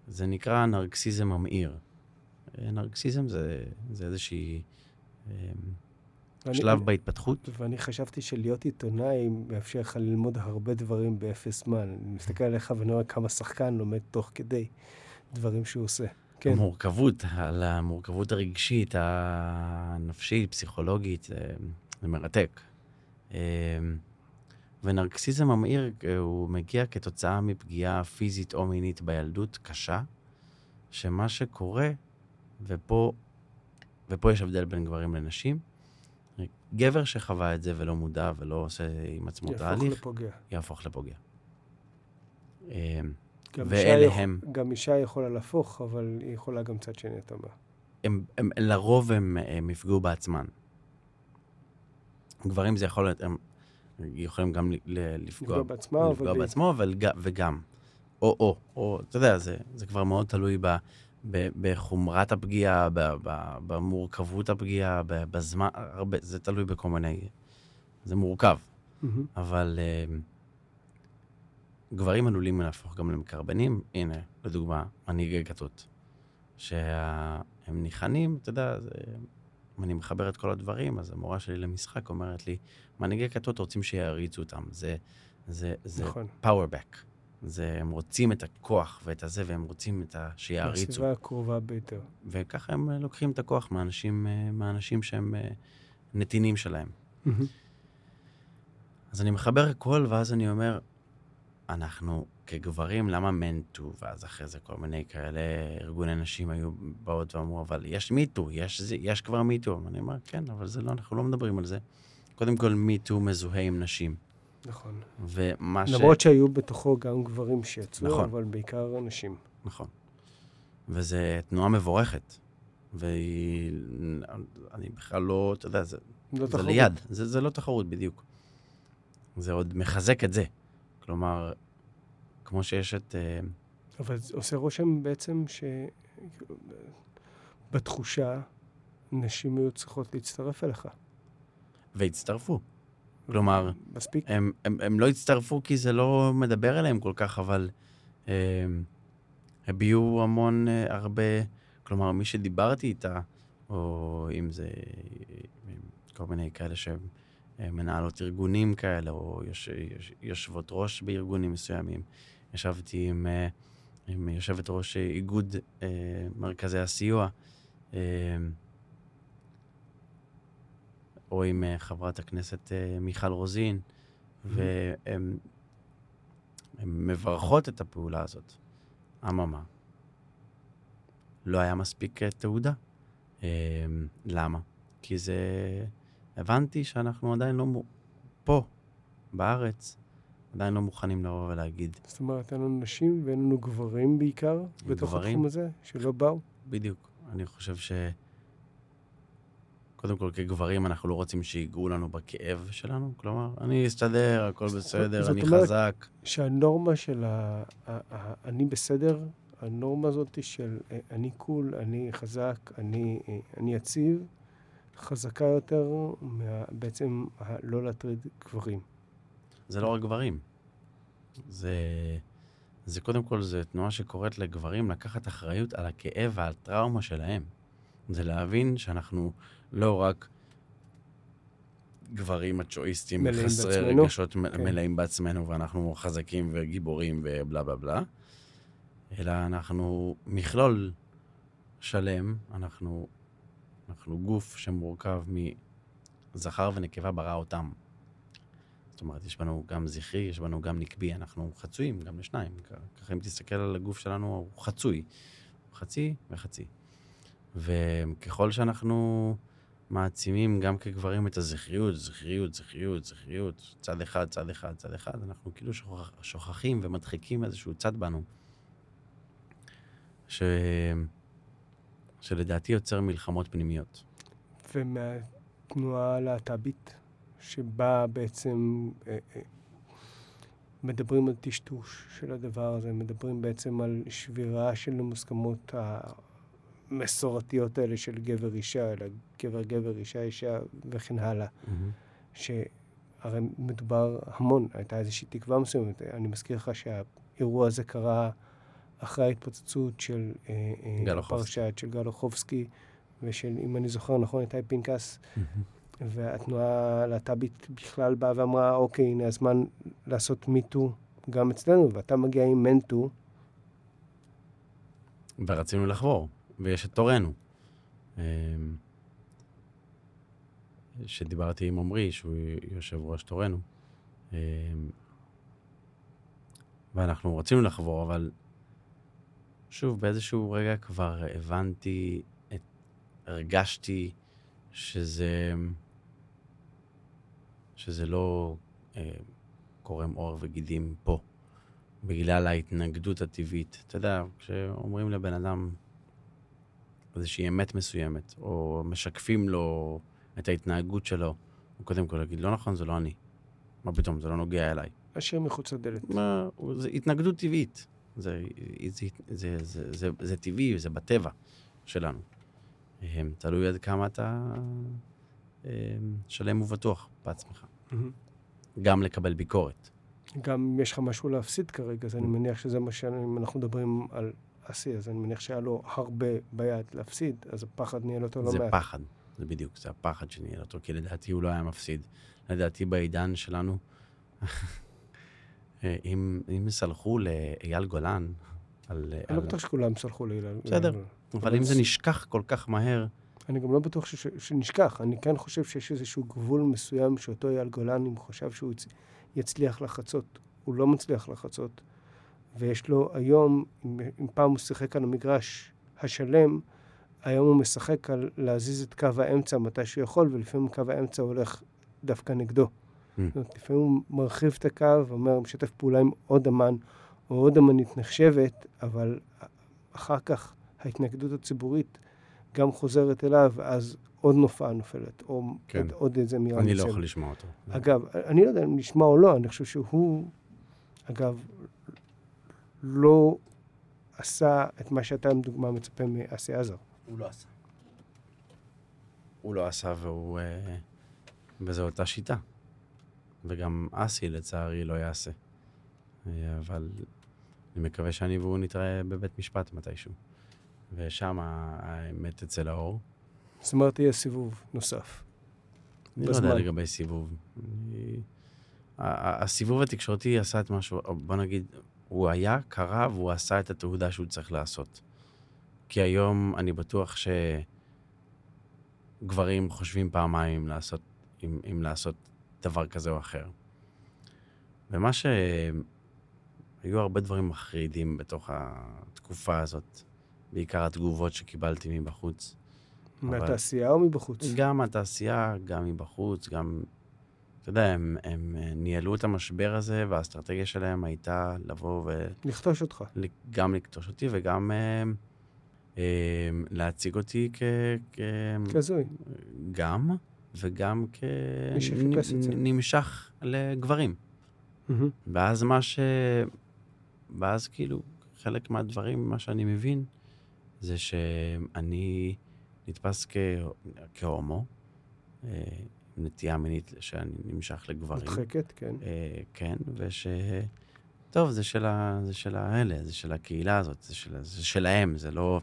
זה נקרא נרקסיזם ממאיר. אה, נרקסיזם זה, זה איזושהי אה, ואני- שלב בהתפתחות. ואני חשבתי שלהיות עיתונאי מאפשר לך ללמוד הרבה דברים באפס זמן. אני מסתכל עליך ואני רואה כמה שחקן לומד תוך כדי דברים שהוא עושה. כן, המורכבות, על המורכבות הרגשית, הנפשית, פסיכולוגית, זה, זה מרתק. ונרקסיזם ממאיר, אה, הוא מגיע כתוצאה מפגיעה פיזית או מינית בילדות קשה, שמה שקורה, ופה, ופה יש הבדל בין גברים לנשים, גבר שחווה את זה ולא מודע ולא עושה עם עצמו יהפוך תהליך, לפוגע. יהפוך לפוגע. אה, גם ואלה הם. גם אישה יכולה להפוך, אבל היא יכולה גם צד שני, אתה אומר. הם, הם, לרוב הם, הם יפגעו בעצמם. גברים זה יכול להיות, הם יכולים גם לפגוע, אבל... לפגוע ב- בעצמו, אבל ג- וגם. או, או, או, אתה יודע, זה, זה כבר מאוד תלוי ב, ב, בחומרת הפגיעה, ב, ב, במורכבות הפגיעה, ב, בזמן, הרבה, זה תלוי בכל מיני... זה מורכב, מהמם. אבל uh, גברים עלולים להפוך גם למקרבנים. הנה, לדוגמה, מנהיגי כתות. שהם ניחנים, אתה יודע, זה, אם אני מחבר את כל הדברים, אז המורה שלי למשחק אומרת לי, מנהיגי כתות רוצים שיעריצו אותם. זה, זה, זה נכון. power back. זה, הם רוצים את הכוח ואת הזה, והם רוצים את ה... שיעריצו. בסביבה הקרובה ביותר. וככה הם אה, לוקחים את הכוח מאנשים, אה, מאנשים שהם אה, נתינים שלהם. מהמם. אז אני מחבר הכל, ואז אני אומר, אנחנו כגברים, למה מנטו? ואז אחרי זה כל מיני כאלה ארגוני נשים היו באות ואמרו, אבל יש מיטו, יש, יש כבר מיטו. אני אומר, כן, אבל זה לא, אנחנו לא מדברים על זה. קודם כל, מיטו מזוהה עם נשים. נכון. ומה ש... למרות שהיו בתוכו גם גברים שיצאו, נכון. אבל בעיקר נשים. נכון. וזו תנועה מבורכת. והיא... אני בכלל לא, אתה יודע, זה, לא זה תחרות. ליד, זה, זה לא תחרות בדיוק. זה עוד מחזק את זה. כלומר, כמו שיש את... אה, אבל זה עושה רושם בעצם ש... בתחושה, נשים היו צריכות להצטרף אליך. והצטרפו. כלומר, מספיק? הם, הם, הם לא הצטרפו כי זה לא מדבר אליהם כל כך, אבל הם, הביעו המון, אה, הרבה, כלומר, מי שדיברתי איתה, או אם זה אה, כל מיני כאלה אה, מנהלות ארגונים כאלה, או יוש, יוש, יושבות ראש בארגונים מסוימים. ישבתי עם, אה, עם יושבת ראש איגוד אה, מרכזי הסיוע, אה, או עם חברת הכנסת מיכל רוזין, והן הן מברכות את הפעולה הזאת. אממה, לא היה מספיק תעודה. למה? כי זה... הבנתי שאנחנו עדיין לא... פה, בארץ, עדיין לא מוכנים לבוא ולהגיד, זאת אומרת, אין לנו נשים ואין לנו גברים בעיקר, בתוך גברים? התחום הזה, שלא באו. בדיוק. אני חושב ש... קודם כל, כגברים, אנחנו לא רוצים שיגעו לנו בכאב שלנו. כלומר, אני אסתדר, הכל בסדר, זאת אני אומרת- חזק. שהנורמה של ה... אני בסדר, הנורמה הזאת של אה, אני קול, אני חזק, אני, אה, אני יציב, חזקה יותר מה... בעצם. לא להטריד גברים. זה לא רק גברים. זה, זה קודם כל, זו תנועה שקוראת לגברים לקחת אחריות על הכאב ועל טראומה שלהם. זה להבין שאנחנו לא רק גברים מצ'ואיסטים, חסרי בעצמנו. רגשות, כן. מלאים בעצמנו, ואנחנו חזקים וגיבורים ובלה בלה בלה, אלא אנחנו מכלול שלם, אנחנו, אנחנו גוף שמורכב מזכר ונקבה ברא אותם. אומרת, יש בנו גם זכרי, יש בנו גם נקבי, אנחנו חצויים, גם לשניים. ככה אם תסתכל על הגוף שלנו, הוא חצוי. חצי וחצי. וככל שאנחנו מעצימים גם כגברים את הזכריות, זכריות, זכריות, זכריות, צד אחד, צד אחד, צד אחד, אנחנו כאילו שוכח, שוכחים ומדחיקים איזשהו צד בנו, ש... שלדעתי יוצר מלחמות פנימיות. ומהתנועה הלהט"בית, שבה בעצם אה, אה, מדברים על טשטוש של הדבר הזה, מדברים בעצם על שבירה של המוסכמות המסורתיות האלה של גבר-אישה, אלא גבר-גבר, אישה-אישה וכן הלאה. שהרי מדובר המון, הייתה איזושהי תקווה מסוימת. אני מזכיר לך שהאירוע הזה קרה אחרי ההתפוצצות של אה, גל. הפרשה של גל אוחובסקי, ושל, אם אני זוכר נכון, איתי פנקס, והתנועה הלהט"בית בכלל באה ואמרה, אוקיי, הנה הזמן לעשות מיטו גם אצלנו, ואתה מגיע עם מנטו, ורצינו לחבור, ויש את תורנו. אמ, שדיברתי עם עמרי, שהוא יושב ראש תורנו. אמ, ואנחנו רצינו לחבור, אבל שוב, באיזשהו רגע כבר הבנתי, הרגשתי שזה, שזה לא אה, קורם עור וגידים פה. בגלל ההתנגדות הטבעית. אתה יודע, כשאומרים לבן אדם איזושהי אמת מסוימת, או משקפים לו את ההתנהגות שלו, הוא קודם כל יגיד, לא נכון, זה לא אני. מה פתאום, זה לא נוגע אליי. אשר מחוץ לדלת. מה, זה התנגדות טבעית. זה, זה, זה, זה, זה, זה טבעי, זה בטבע שלנו. הם, תלוי עד כמה אתה הם, שלם ובטוח בעצמך. גם לקבל ביקורת. גם אם יש לך משהו להפסיד כרגע, אז אני מניח שזה מה שאם אנחנו מדברים על אסי, אז אני מניח שהיה לו הרבה ביד להפסיד, אז הפחד ניהל אותו לא זה מעט. פחד, זה בדיוק, זה הפחד שניהל אותו, כי לדעתי הוא לא היה מפסיד. לדעתי בעידן שלנו, אה, אם, אם סלחו לאייל גולן על... אני. לא בטוח שכולם סלחו לאילן. בסדר. אבל אבל אם זה נשכח כל כך מהר, אני גם לא בטוח ש- שנשכח. אני כן חושב שיש איזשהו גבול מסוים שאותו אייל גולן, אם חשב שהוא יצ- יצליח לחצות, הוא לא מצליח לחצות. ויש לו היום, אם, אם פעם הוא שיחק על המגרש השלם, היום הוא משחק על להזיז את קו האמצע מתי שהוא יכול, ולפעמים קו האמצע הולך דווקא נגדו. Mm. זאת אומרת, לפעמים הוא מרחיב את הקו, אומר, משתף פעולה עם עוד אמן, או עוד אמנית נחשבת, אבל אחר כך ההתנגדות הציבורית גם חוזרת אליו, ואז עוד נופעה נופלת, או כן. עוד, עוד איזה מילה אני לא. יכול לשמוע אותו. אגב, אני לא יודע אם נשמע או לא, אני חושב שהוא, אגב, לא עשה את מה שאתה, לדוגמה, מצפה מאסי עזר. הוא לא עשה. הוא לא עשה והוא... אה, וזו אותה שיטה. וגם אסי, לצערי, לא יעשה. אה, אבל אני מקווה שאני והוא נתראה בבית משפט מתישהו. ושם האמת תצא לאור. זאת אומרת, יהיה סיבוב נוסף. אני לא בזמן. יודע לגבי סיבוב. הסיבוב התקשורתי עשה את משהו, בוא נגיד, הוא היה, קרה והוא עשה את התעודה שהוא צריך לעשות. כי היום אני בטוח שגברים חושבים פעמיים לעשות, אם, אם לעשות דבר כזה או אחר. ומה ש... היו הרבה דברים מחרידים בתוך התקופה הזאת, בעיקר התגובות שקיבלתי מבחוץ. אבל- מהתעשייה או מבחוץ? גם מהתעשייה, גם מבחוץ, גם... אתה יודע, הם, הם אה, ניהלו את המשבר הזה, והאסטרטגיה שלהם הייתה לבוא לכתוש אותך. וגם לקטוש אותי וגם אה, אה, להציג אותי כ... כ... כזוי. גם, וגם מי שחיפש את זה. כנמשך לגברים. מהמם. ואז מה ש... ואז כאילו, חלק מהדברים, מה שאני מבין, זה שאני נתפס כ... כהומו, אה, נטייה מינית שאני נמשך לגברים. מודחקת, כן. אה, כן, וש... טוב, זה של, ה... זה של האלה, זה של הקהילה הזאת, זה, של... זה שלהם, זה לא...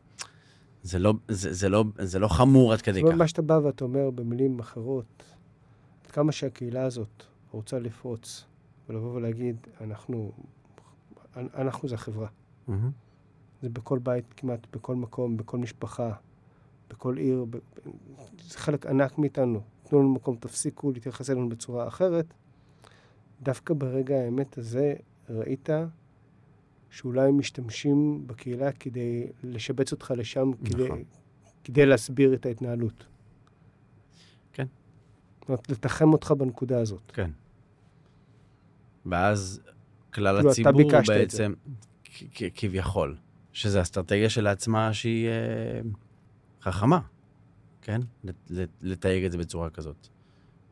זה לא, זה, זה, לא, זה לא חמור עד כדי זאת אומרת, כך. מה שאתה בא ואתה אומר במילים אחרות, עד כמה שהקהילה הזאת רוצה לפרוץ ולבוא ולהגיד, אנחנו, אנחנו זה החברה. מהמם. זה בכל בית כמעט, בכל מקום, בכל משפחה, בכל עיר, ב... זה חלק ענק מאיתנו. תנו לנו מקום, תפסיקו להתייחס אלינו בצורה אחרת. דווקא ברגע האמת הזה ראית שאולי משתמשים בקהילה כדי לשבץ אותך לשם, כדי, נכון. כדי להסביר את ההתנהלות. כן. זאת אומרת, לתחם אותך בנקודה הזאת. כן. ואז כלל כאילו, הציבור. בעצם, כ- כ- כביכול, שזו אסטרטגיה שלעצמה שהיא אה, חכמה, כן? לת- לת- לתייג את זה בצורה כזאת.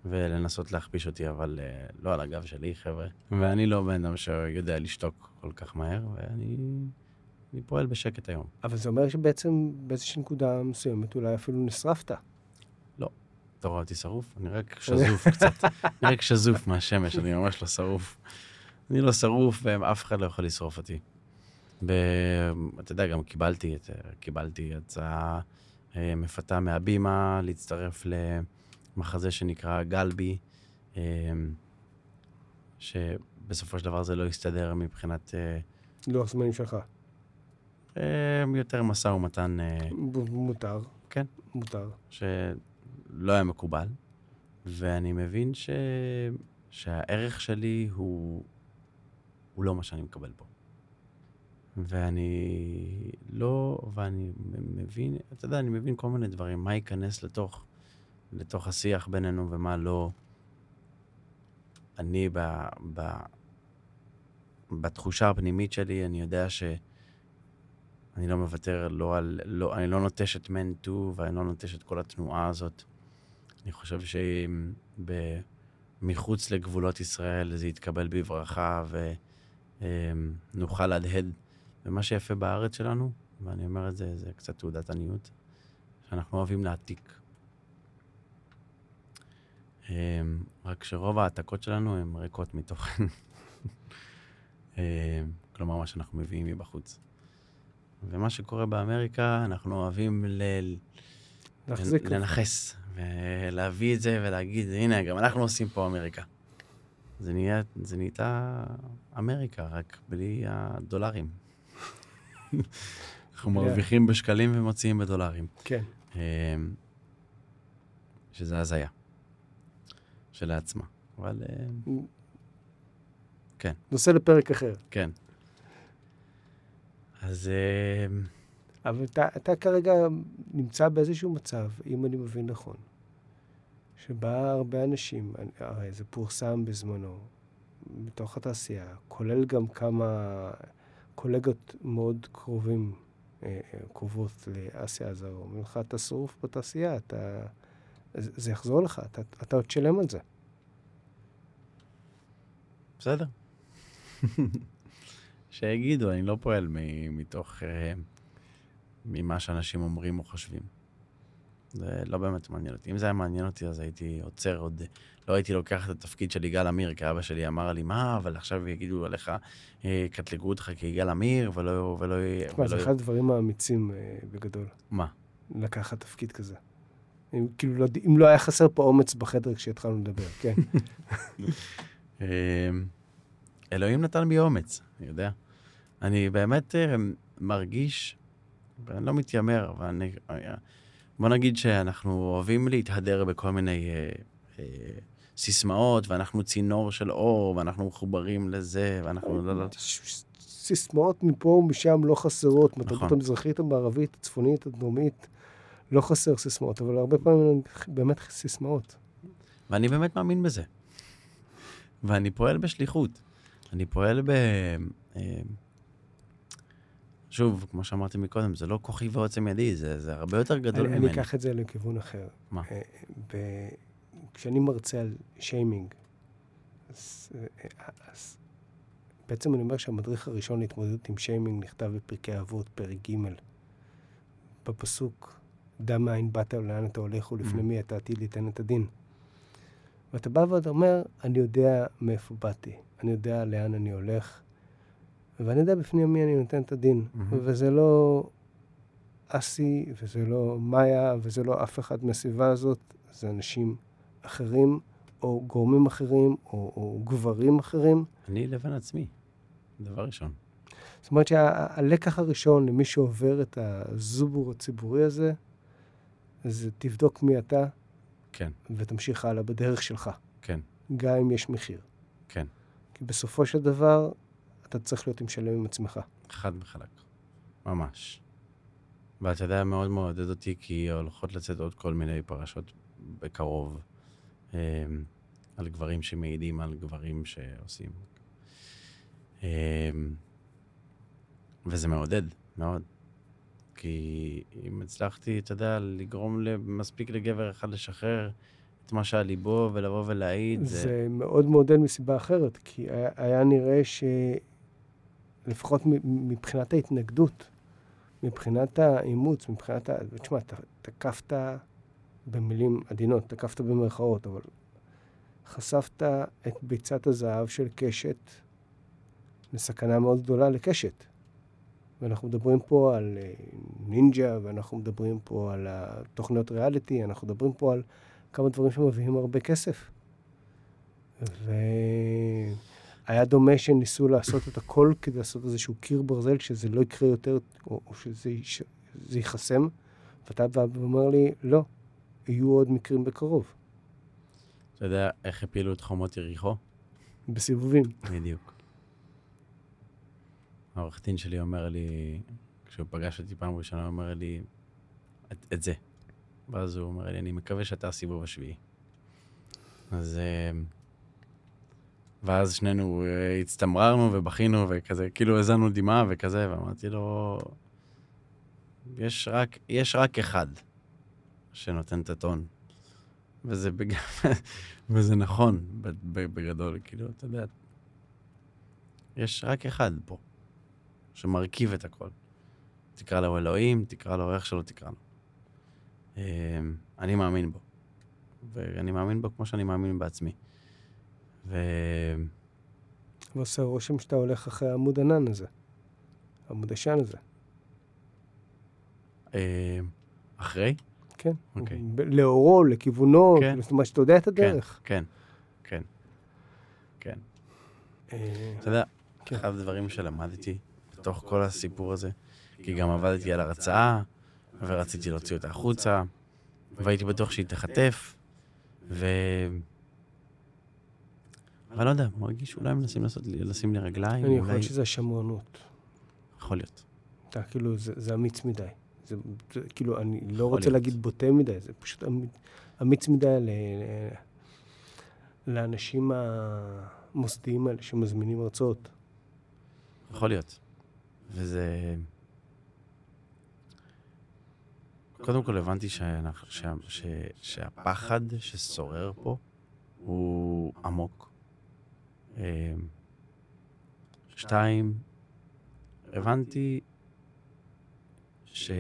ולנסות להכפיש אותי, אבל אה, לא על הגב שלי, חבר'ה. ואני לא בן אדם שיודע לשתוק כל כך מהר, ואני אני פועל בשקט היום. אבל זה אומר שבעצם באיזושהי נקודה מסוימת אולי אפילו נשרפת. אתה רואה אותי שרוף? אני רק שזוף קצת. אני רק שזוף מהשמש, אני ממש לא שרוף. אני לא שרוף, ואף אחד לא יכול לשרוף אותי. ו... אתה יודע, גם קיבלתי, את, קיבלתי הצעה אה, מפתה מהבימה להצטרף למחזה שנקרא גלבי, אה, שבסופו של דבר זה לא הסתדר מבחינת אה, לוח זמנים שלך. יותר משא ומתן ב- מותר. כן. מותר. שלא היה מקובל, ואני מבין ש... שהערך שלי הוא... הוא לא מה שאני מקבל פה. ואני לא... ואני מבין, אתה יודע, אני מבין כל מיני דברים, מה ייכנס לתוך, לתוך השיח בינינו ומה לא. אני ב... ב... בתחושה הפנימית שלי, אני יודע ש... אני לא מוותר לא על... לא, אני לא נוטש את מנטו, ואני לא נוטש את כל התנועה הזאת. אני חושב שמחוץ לגבולות ישראל זה יתקבל בברכה, ונוכל להדהד. ומה שיפה בארץ שלנו, ואני אומר את זה, זה קצת תעודת עניות, שאנחנו אוהבים להעתיק. אמ, רק שרוב ההעתקות שלנו הן ריקות מתוכן. אמ, כלומר, מה שאנחנו מביאים מבחוץ. ומה שקורה באמריקה, אנחנו אוהבים ל- להחזיק. לנכס, ולהביא את זה ולהגיד, הנה, גם אנחנו עושים פה אמריקה. זה, נהיה, זה נהייתה אמריקה, רק בלי הדולרים. אנחנו ה- מרוויחים בשקלים ומוציאים בדולרים. כן. אמ, שזה הזיה. שלעצמה. אבל אמ, נושא לפרק אחר. כן. אז אמ, אבל אתה, אתה כרגע נמצא באיזשהו מצב, אם אני מבין נכון, שבה הרבה אנשים, הרי זה פורסם בזמנו, בתוך התעשייה, כולל גם כמה קולגות מאוד קרובים, אה, אה, קרובות לאסיה הזרה, אומרים לך, אתה שרוף בתעשייה, אתה... זה יחזור לך, אתה, אתה עוד תשלם על זה. בסדר. שיגידו, אני לא פועל מתוך... אה, ממה שאנשים אומרים או חושבים. זה לא באמת מעניין אותי. אם זה היה מעניין אותי, אז הייתי עוצר עוד... לא הייתי לוקח את התפקיד של יגאל עמיר, כי אבא שלי אמר לי, מה, אבל עכשיו יגידו עליך, אה, יקטלגו אותך כיגאל עמיר, ולא... ולא, תשמע, זה אחד הדברים האמיצים אה, בגדול, מה? לקחת תפקיד כזה. אם, כאילו, לא, אם לא היה חסר פה אומץ בחדר כשהתחלנו לדבר, כן. אה, אלוהים נתן בי אומץ, אני יודע. אני באמת אה, מרגיש, ואני לא מתיימר, אבל אני... אה, בוא נגיד שאנחנו אוהבים להתהדר בכל מיני אה, אה, סיסמאות, ואנחנו צינור של אור, ואנחנו מחוברים לזה, ואנחנו... לא, לא, ש- סיסמאות מפה ומשם לא חסרות. נכון. המזרחית, המערבית, הצפונית, הדרומית, לא חסר סיסמאות, אבל הרבה פעמים באמת סיסמאות. ואני באמת מאמין בזה. ואני פועל בשליחות. אני פועל ב... שוב, כמו שאמרתי מקודם, זה לא כוחי ועוצם ידי, זה, זה הרבה יותר גדול אני, ממני. אני אקח את זה לכיוון אחר. מה? אה, ב... כשאני מרצה על שיימינג, אז, אה, אז בעצם אני אומר שהמדריך הראשון להתמודדות עם שיימינג נכתב בפרקי אבות, פרק ג', בפסוק, דע מאין באת ולאן אתה הולך ולפני Mhm. מי אתה עתיד ליתן את הדין. ואתה בא ואתה אומר, אני יודע מאיפה באתי, אני יודע לאן אני הולך, ואני יודע בפני מי אני נותן את הדין. Mhm. וזה לא אסי, וזה לא מאיה, וזה לא אף אחד מהסביבה הזאת, זה אנשים אחרים, או גורמים אחרים, או, או גברים אחרים. אני לבין עצמי, דבר ראשון. זאת אומרת שהלקח הראשון למי שעובר את הזובור הציבורי הזה, זה תבדוק מי אתה, כן, ותמשיך הלאה בדרך שלך, כן, גם אם יש מחיר. כן. כי בסופו של דבר, אתה צריך להיות עם שלם עם עצמך. חד וחלק. ממש. ואתה יודע, מאוד מעודד אותי, כי הולכות לצאת עוד כל מיני פרשות בקרוב, אה, על גברים שמעידים על גברים שעושים. אה, וזה מעודד, מאוד. כי אם הצלחתי, אתה יודע, לגרום מספיק לגבר אחד לשחרר את מה שעל ליבו ולבוא ולהעיד, זה... זה... מאוד מעודד מסיבה אחרת, כי היה, היה נראה שלפחות מ- מבחינת ההתנגדות, מבחינת האימוץ, מבחינת ה... תשמע, תקפת במילים עדינות, תקפת במרכאות, אבל חשפת את ביצת הזהב של קשת לסכנה מאוד גדולה לקשת. ואנחנו מדברים פה על אה, נינג'ה, ואנחנו מדברים פה על התוכניות ריאליטי, אנחנו מדברים פה על כמה דברים שמביאים הרבה כסף. והיה דומה שניסו לעשות את הכל כדי לעשות איזשהו קיר ברזל, שזה לא יקרה יותר, או, או שזה ייחסם. ואתה בא ואומר לי, לא, יהיו עוד מקרים בקרוב, אתה יודע איך הפילו את חומות יריחו? בסיבובים. בדיוק. העורך דין שלי אומר לי, כשהוא פגש אותי פעם ראשונה, הוא אומר לי, את, את זה. ואז הוא אומר לי, אני מקווה שאתה הסיבוב השביעי. אז... אה, ואז שנינו אה, הצטמררנו ובכינו וכזה, כאילו הזענו דמעה וכזה, ואמרתי לו, יש רק, יש רק אחד שנותן את הטון. וזה, בג... וזה נכון, בגדול, כאילו, אתה יודע, יש רק אחד פה, שמרכיב את הכל. תקרא לו אלוהים, תקרא לו איך שלא תקרא לו. אמ, אני מאמין בו. ואני מאמין בו כמו שאני מאמין בעצמי. ו... ועושה רושם שאתה הולך אחרי העמוד ענן הזה, העמוד עשן הזה. אמ, אחרי? כן. אוקיי. ב- לאורו, לכיוונו, כן. זאת אומרת שאתה יודע את הדרך. כן, כן, כן. אה, אתה יודע, כן. אחד הדברים שלמדתי בתוך כל הסיפור הזה, כי גם עבדתי על הרצאה, ורציתי להוציא אותה החוצה, והייתי בטוח שהיא תחטף, ו... אבל לא יודע, מרגיש שאולי מנסים לעשות לשים לי רגליים, אני יכול אולי... שזה השמרנות. יכול להיות. אתה כאילו, זה, זה אמיץ מדי. זה, זה כאילו, אני לא רוצה להיות. להגיד בוטה מדי, זה פשוט אמיץ, אמיץ מדי ל, ל, לאנשים המוסדיים האלה שמזמינים הרצאות. יכול להיות. וזה... קודם כל הבנתי שאנחנו, שה, ש, שהפחד ששורר פה הוא עמוק. אמ, שתיים, הבנתי ש,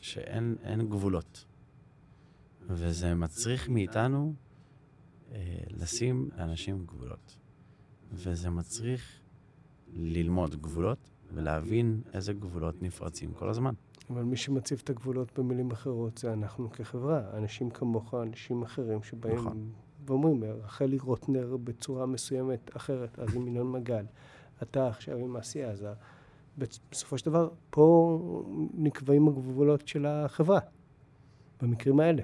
שאין אין גבולות. וזה מצריך מאיתנו אה, לשים לאנשים גבולות. וזה מצריך ללמוד גבולות ולהבין איזה גבולות נפרצים כל הזמן. אבל מי שמציב את הגבולות במילים אחרות זה אנחנו כחברה. אנשים כמוך, אנשים אחרים שבאים נכון. ואומרים, רחלי רוטנר בצורה מסוימת אחרת, אז עם ינון מגל. אתה עכשיו עם העשייה, אז ה- בצ- בסופו של דבר, פה נקבעים הגבולות של החברה, במקרים האלה.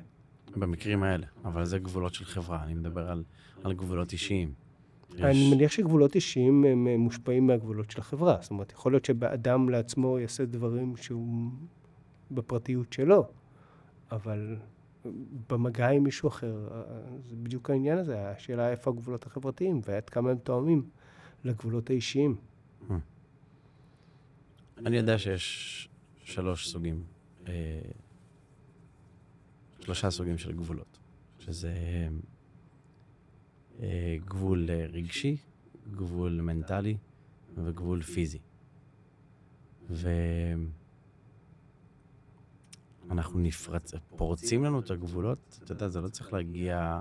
במקרים האלה, אבל זה גבולות של חברה, אני מדבר על, על גבולות אישיים. אני יש- מניח שגבולות אישיים הם מושפעים מהגבולות של החברה. זאת אומרת, יכול להיות שאדם לעצמו יעשה דברים שהוא בפרטיות שלו, אבל במגע עם מישהו אחר, אה, זה בדיוק העניין הזה, השאלה איפה הגבולות החברתיים ועד כמה הם תואמים לגבולות האישיים. אני יודע שיש שלוש סוגים, אה, שלושה סוגים של גבולות, שזה אה, גבול אה, רגשי, גבול מנטלי וגבול פיזי. ואנחנו נפרצ... פורצים לנו את הגבולות, אתה יודע, זה לא צריך להגיע...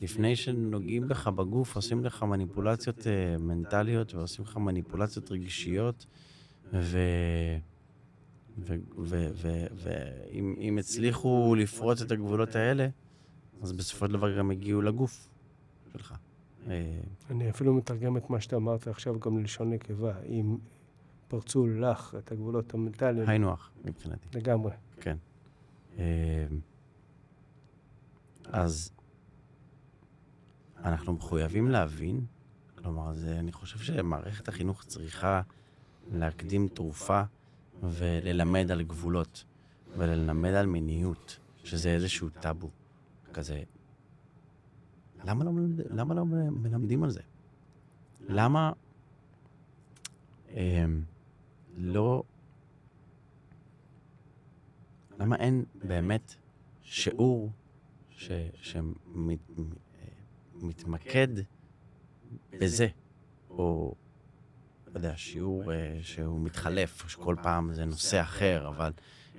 לפני שנוגעים בך בגוף, עושים לך מניפולציות אה, מנטליות ועושים לך מניפולציות רגשיות, ו... ואם ו- ו- ואם- אם הצליחו לפרוץ את הגבולות האלה, אז בסופו של דבר גם הגיעו לגוף שלך. אה, אני אפילו מתרגם את מה שאתה אמרת עכשיו גם ללשון נקבה. אם פרצו לך את הגבולות המנטליים, היינו הך מבחינתי. לגמרי. כן. אה, אז אנחנו מחויבים להבין, כלומר, זה, אני חושב שמערכת החינוך צריכה להקדים תרופה וללמד על גבולות, וללמד על מיניות, שזה איזשהו טאבו כזה. למה לא, למה לא מלמדים על זה? למה אה, לא למה אין באמת שיעור שמתמקד בזה, או, לא יודע, שיעור אה, שהוא מתחלף, שכל פעם זה נושא אחר, אבל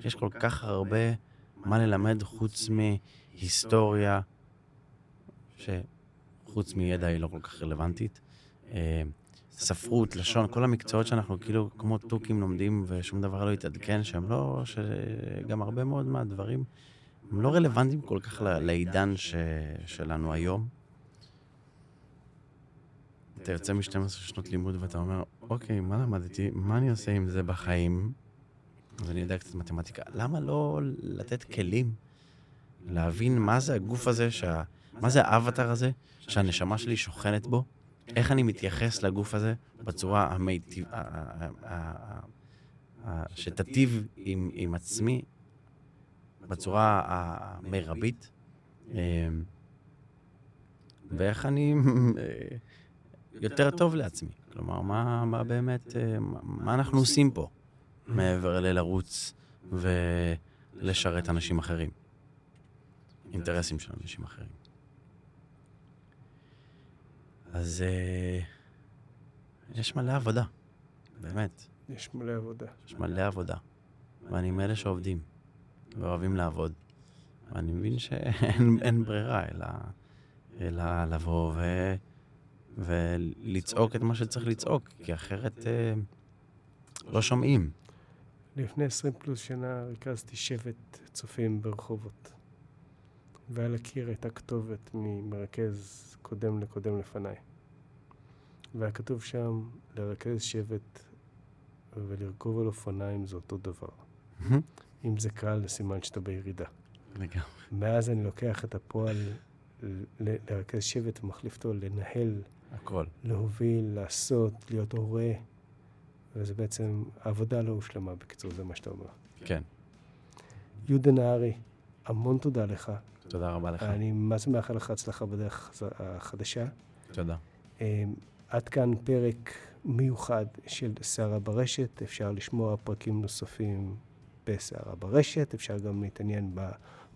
יש כל כך הרבה מה ללמד חוץ מהיסטוריה, שחוץ מידע היא לא כל כך רלוונטית. ספרות, לשון, כל המקצועות שאנחנו כאילו כמו תוכים לומדים ושום דבר לא יתעדכן, שהם לא, שגם הרבה מאוד מהדברים הם לא רלוונטיים כל כך לעידן ש... שלנו היום. אתה יוצא מ-12 שנות לימוד ואתה אומר, אוקיי, מה למדתי? מה אני עושה עם זה בחיים? אז אני יודע קצת מתמטיקה. למה לא לתת כלים להבין מה זה הגוף הזה, שה... מה זה האבטר הזה שהנשמה שלי שוכנת בו? איך אני מתייחס לגוף הזה בצורה המיטיב... שתטיב עם, עם עצמי בצורה המרבית, אמ, ואיך אני אה, יותר טוב לעצמי. כלומר, מה, מה באמת, אה, מה אנחנו עושים פה מעבר ללרוץ ולשרת אנשים אחרים, אינטרסים של אנשים אחרים. אז אה, יש מלא עבודה, באמת. יש מלא עבודה. יש מלא עבודה. ואני מאלה שעובדים, ואוהבים לעבוד. ואני מבין שאין אין ברירה, אלא, אלא לבוא ו, ולצעוק את מה שצריך לצעוק, כי אחרת אה, לא שומעים. לפני 20 פלוס שנה ריכזתי שבט צופים ברחובות. ועל הקיר הייתה כתובת ממרכז קודם לקודם לפניי. והיה כתוב שם, לרכז שבט ולרכוב על אופניים זה אותו דבר. אם זה קל, זה סימן שאתה בירידה. לגמרי. מאז אני לוקח את הפועל ל- לרכז שבט ומחליף אותו לנהל, הכל. להוביל, לעשות, להיות הורה. וזה בעצם, העבודה לא הושלמה, בקיצור, זה מה שאתה אומר. כן. יהודה נהרי, המון תודה לך. תודה רבה לך. אני מה זה מאחל לך הצלחה בדרך החדשה. תודה. אמ, עד כאן פרק מיוחד של סערה ברשת. אפשר לשמוע פרקים נוספים בסערה ברשת. אפשר גם להתעניין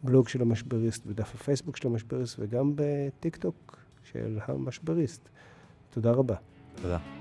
בבלוג של המשבריסט, בדף הפייסבוק של המשבריסט, וגם בטיק טוק של המשבריסט. תודה רבה. תודה.